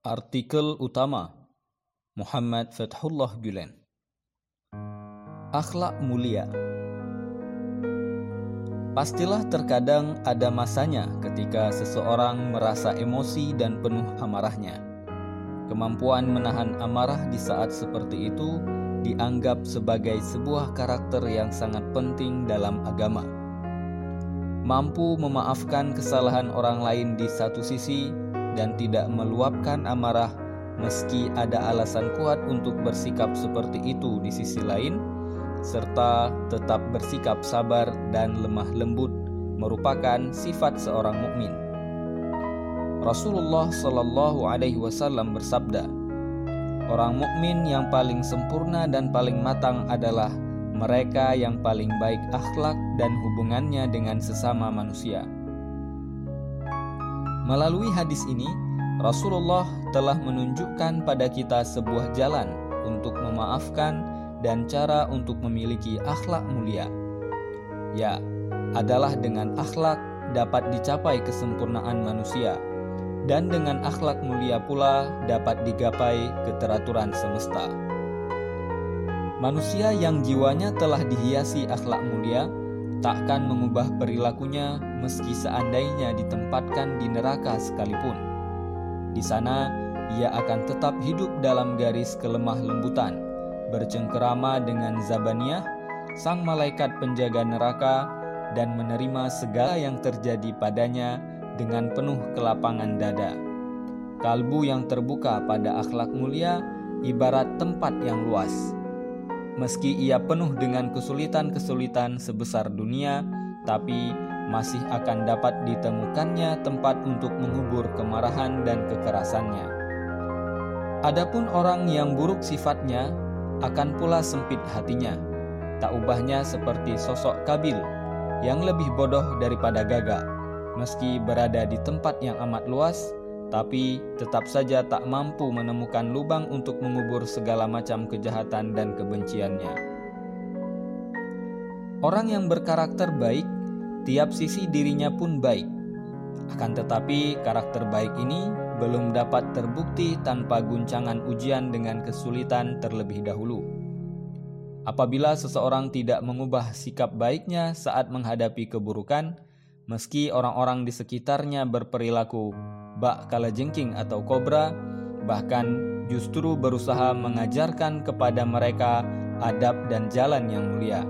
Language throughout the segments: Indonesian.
Artikel utama Muhammad Fathullah Gülen Akhlak mulia Pastilah terkadang ada masanya ketika seseorang merasa emosi dan penuh amarahnya. Kemampuan menahan amarah di saat seperti itu dianggap sebagai sebuah karakter yang sangat penting dalam agama. Mampu memaafkan kesalahan orang lain di satu sisi dan tidak meluapkan amarah meski ada alasan kuat untuk bersikap seperti itu di sisi lain serta tetap bersikap sabar dan lemah lembut merupakan sifat seorang mukmin. Rasulullah Shallallahu Alaihi Wasallam bersabda, orang mukmin yang paling sempurna dan paling matang adalah mereka yang paling baik akhlak dan hubungannya dengan sesama manusia. Melalui hadis ini, Rasulullah telah menunjukkan pada kita sebuah jalan untuk memaafkan dan cara untuk memiliki akhlak mulia. Ya, adalah dengan akhlak dapat dicapai kesempurnaan manusia, dan dengan akhlak mulia pula dapat digapai keteraturan semesta. Manusia yang jiwanya telah dihiasi akhlak mulia takkan mengubah perilakunya meski seandainya ditempatkan di neraka sekalipun. Di sana, ia akan tetap hidup dalam garis kelemah lembutan bercengkerama dengan Zabaniyah, sang malaikat penjaga neraka, dan menerima segala yang terjadi padanya dengan penuh kelapangan dada. Kalbu yang terbuka pada akhlak mulia ibarat tempat yang luas. Meski ia penuh dengan kesulitan-kesulitan sebesar dunia, tapi masih akan dapat ditemukannya tempat untuk mengubur kemarahan dan kekerasannya. Adapun orang yang buruk sifatnya akan pula sempit hatinya. Tak ubahnya seperti sosok Kabil yang lebih bodoh daripada gagak. Meski berada di tempat yang amat luas, tapi tetap saja tak mampu menemukan lubang untuk mengubur segala macam kejahatan dan kebenciannya. Orang yang berkarakter baik, tiap sisi dirinya pun baik. Akan tetapi, karakter baik ini belum dapat terbukti tanpa guncangan ujian dengan kesulitan terlebih dahulu. Apabila seseorang tidak mengubah sikap baiknya saat menghadapi keburukan, meski orang-orang di sekitarnya berperilaku bak kala jengking atau kobra, bahkan justru berusaha mengajarkan kepada mereka adab dan jalan yang mulia,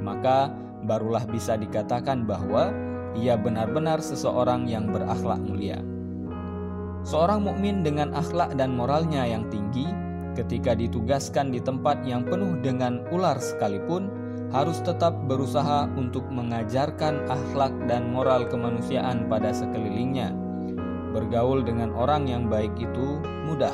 maka barulah bisa dikatakan bahwa ia benar-benar seseorang yang berakhlak mulia. Seorang mukmin dengan akhlak dan moralnya yang tinggi, ketika ditugaskan di tempat yang penuh dengan ular sekalipun, harus tetap berusaha untuk mengajarkan akhlak dan moral kemanusiaan pada sekelilingnya. Bergaul dengan orang yang baik itu mudah,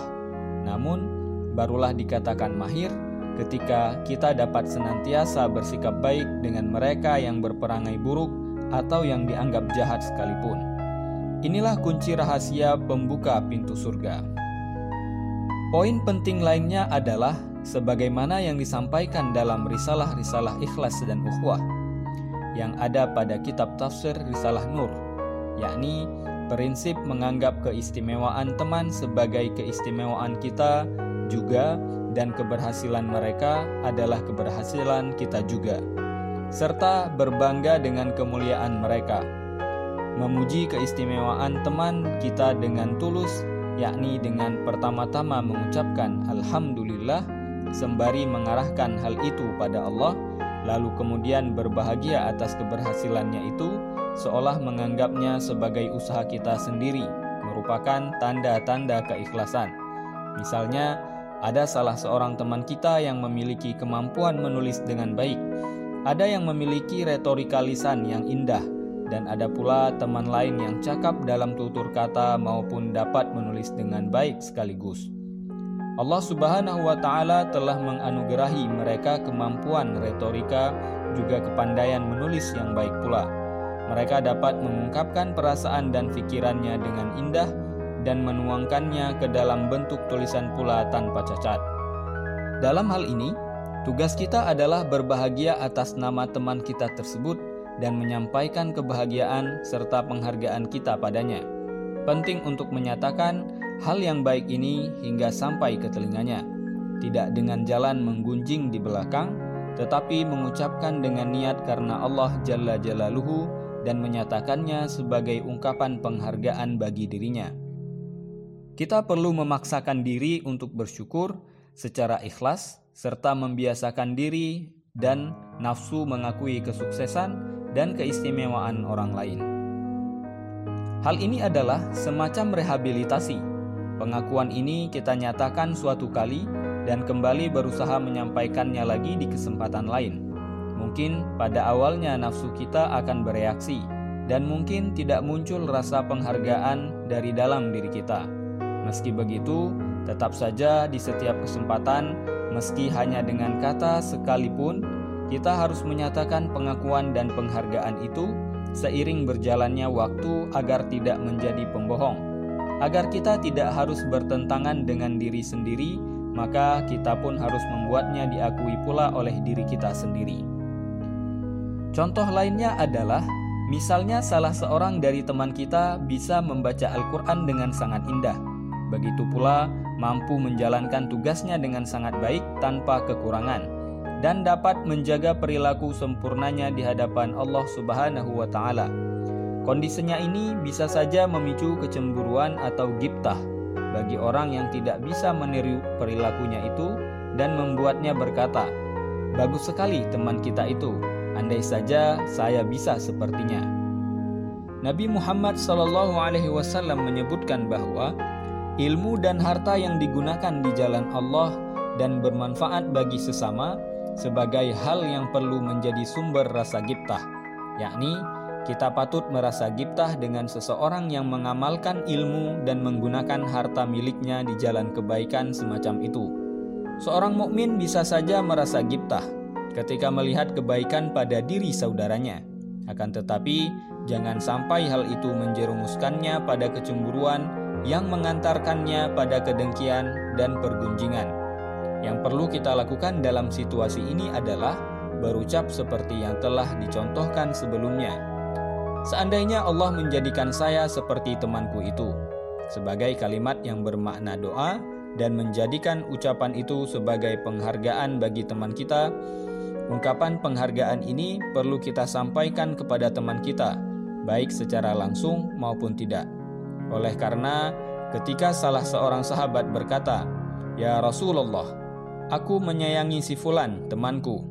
namun barulah dikatakan mahir ketika kita dapat senantiasa bersikap baik dengan mereka yang berperangai buruk atau yang dianggap jahat sekalipun. Inilah kunci rahasia pembuka pintu surga. Poin penting lainnya adalah sebagaimana yang disampaikan dalam risalah-risalah ikhlas dan ukhwah yang ada pada kitab tafsir Risalah Nur, yakni prinsip menganggap keistimewaan teman sebagai keistimewaan kita juga dan keberhasilan mereka adalah keberhasilan kita juga, serta berbangga dengan kemuliaan mereka. Memuji keistimewaan teman kita dengan tulus, yakni dengan pertama-tama mengucapkan Alhamdulillah, sembari mengarahkan hal itu pada Allah, lalu kemudian berbahagia atas keberhasilannya itu, seolah menganggapnya sebagai usaha kita sendiri, merupakan tanda-tanda keikhlasan. Misalnya, ada salah seorang teman kita yang memiliki kemampuan menulis dengan baik. Ada yang memiliki retorika lisan yang indah, dan ada pula teman lain yang cakap dalam tutur kata maupun dapat menulis dengan baik sekaligus. Allah Subhanahu wa taala telah menganugerahi mereka kemampuan retorika juga kepandaian menulis yang baik pula. Mereka dapat mengungkapkan perasaan dan pikirannya dengan indah dan menuangkannya ke dalam bentuk tulisan pula tanpa cacat. Dalam hal ini, tugas kita adalah berbahagia atas nama teman kita tersebut dan menyampaikan kebahagiaan serta penghargaan kita padanya. Penting untuk menyatakan hal yang baik ini hingga sampai ke telinganya, tidak dengan jalan menggunjing di belakang, tetapi mengucapkan dengan niat karena Allah Jalla Jalaluhu dan menyatakannya sebagai ungkapan penghargaan bagi dirinya. Kita perlu memaksakan diri untuk bersyukur secara ikhlas serta membiasakan diri dan nafsu mengakui kesuksesan dan keistimewaan orang lain. Hal ini adalah semacam rehabilitasi. Pengakuan ini kita nyatakan suatu kali dan kembali berusaha menyampaikannya lagi di kesempatan lain. Mungkin pada awalnya nafsu kita akan bereaksi, dan mungkin tidak muncul rasa penghargaan dari dalam diri kita. Meski begitu, tetap saja di setiap kesempatan, meski hanya dengan kata sekalipun, kita harus menyatakan pengakuan dan penghargaan itu seiring berjalannya waktu agar tidak menjadi pembohong. Agar kita tidak harus bertentangan dengan diri sendiri, maka kita pun harus membuatnya diakui pula oleh diri kita sendiri. Contoh lainnya adalah, misalnya salah seorang dari teman kita bisa membaca Al-Quran dengan sangat indah. Begitu pula mampu menjalankan tugasnya dengan sangat baik tanpa kekurangan dan dapat menjaga perilaku sempurnanya di hadapan Allah Subhanahu wa taala. Kondisinya ini bisa saja memicu kecemburuan atau giptah bagi orang yang tidak bisa meniru perilakunya itu dan membuatnya berkata, "Bagus sekali teman kita itu, andai saja saya bisa sepertinya." Nabi Muhammad SAW menyebutkan bahwa ilmu dan harta yang digunakan di jalan Allah dan bermanfaat bagi sesama sebagai hal yang perlu menjadi sumber rasa giptah, yakni kita patut merasa giptah dengan seseorang yang mengamalkan ilmu dan menggunakan harta miliknya di jalan kebaikan semacam itu. Seorang mukmin bisa saja merasa giptah ketika melihat kebaikan pada diri saudaranya. Akan tetapi, jangan sampai hal itu menjerumuskannya pada kecemburuan yang mengantarkannya pada kedengkian dan pergunjingan. Yang perlu kita lakukan dalam situasi ini adalah berucap seperti yang telah dicontohkan sebelumnya. Seandainya Allah menjadikan saya seperti temanku itu, sebagai kalimat yang bermakna doa dan menjadikan ucapan itu sebagai penghargaan bagi teman kita, ungkapan penghargaan ini perlu kita sampaikan kepada teman kita, baik secara langsung maupun tidak. Oleh karena ketika salah seorang sahabat berkata, "Ya Rasulullah, Aku menyayangi si Fulan, temanku.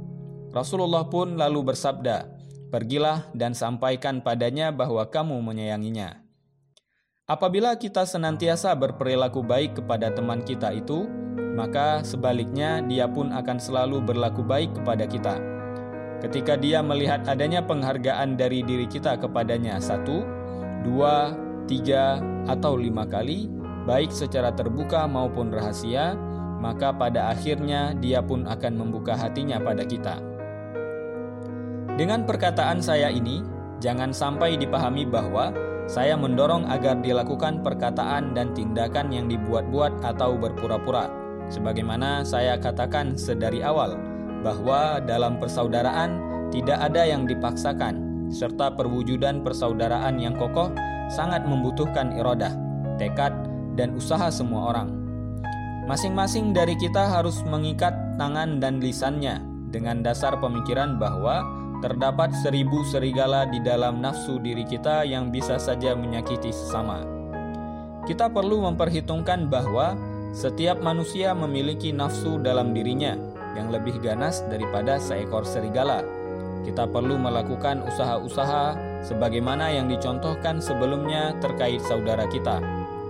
Rasulullah pun lalu bersabda, Pergilah dan sampaikan padanya bahwa kamu menyayanginya. Apabila kita senantiasa berperilaku baik kepada teman kita itu, maka sebaliknya dia pun akan selalu berlaku baik kepada kita. Ketika dia melihat adanya penghargaan dari diri kita kepadanya satu, dua, tiga, atau lima kali, baik secara terbuka maupun rahasia, maka pada akhirnya dia pun akan membuka hatinya pada kita. Dengan perkataan saya ini, jangan sampai dipahami bahwa saya mendorong agar dilakukan perkataan dan tindakan yang dibuat-buat atau berpura-pura. Sebagaimana saya katakan sedari awal, bahwa dalam persaudaraan tidak ada yang dipaksakan, serta perwujudan persaudaraan yang kokoh sangat membutuhkan irodah, tekad, dan usaha semua orang. Masing-masing dari kita harus mengikat tangan dan lisannya dengan dasar pemikiran bahwa terdapat seribu serigala di dalam nafsu diri kita yang bisa saja menyakiti sesama. Kita perlu memperhitungkan bahwa setiap manusia memiliki nafsu dalam dirinya yang lebih ganas daripada seekor serigala. Kita perlu melakukan usaha-usaha sebagaimana yang dicontohkan sebelumnya terkait saudara kita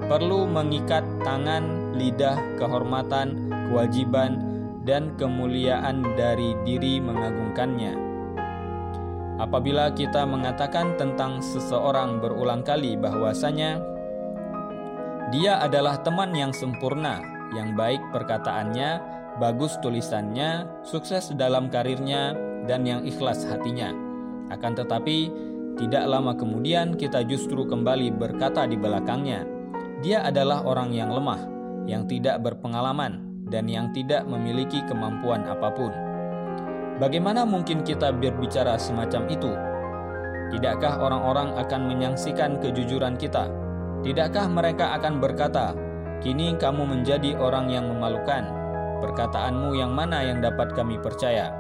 perlu mengikat tangan, lidah, kehormatan, kewajiban, dan kemuliaan dari diri mengagungkannya. Apabila kita mengatakan tentang seseorang berulang kali bahwasanya dia adalah teman yang sempurna, yang baik perkataannya, bagus tulisannya, sukses dalam karirnya, dan yang ikhlas hatinya. Akan tetapi, tidak lama kemudian kita justru kembali berkata di belakangnya, dia adalah orang yang lemah, yang tidak berpengalaman, dan yang tidak memiliki kemampuan apa pun. Bagaimana mungkin kita berbicara semacam itu? Tidakkah orang-orang akan menyaksikan kejujuran kita? Tidakkah mereka akan berkata, Kini kamu menjadi orang yang memalukan. Perkataanmu yang mana yang dapat kami percaya?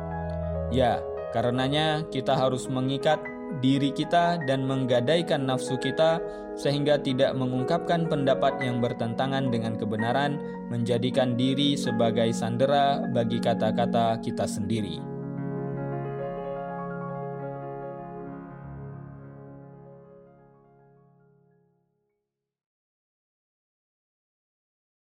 Ya, karenanya kita harus mengikat diri kita dan menggadaikan nafsu kita sehingga tidak mengungkapkan pendapat yang bertentangan dengan kebenaran, menjadikan diri sebagai sandera bagi kata-kata kita sendiri.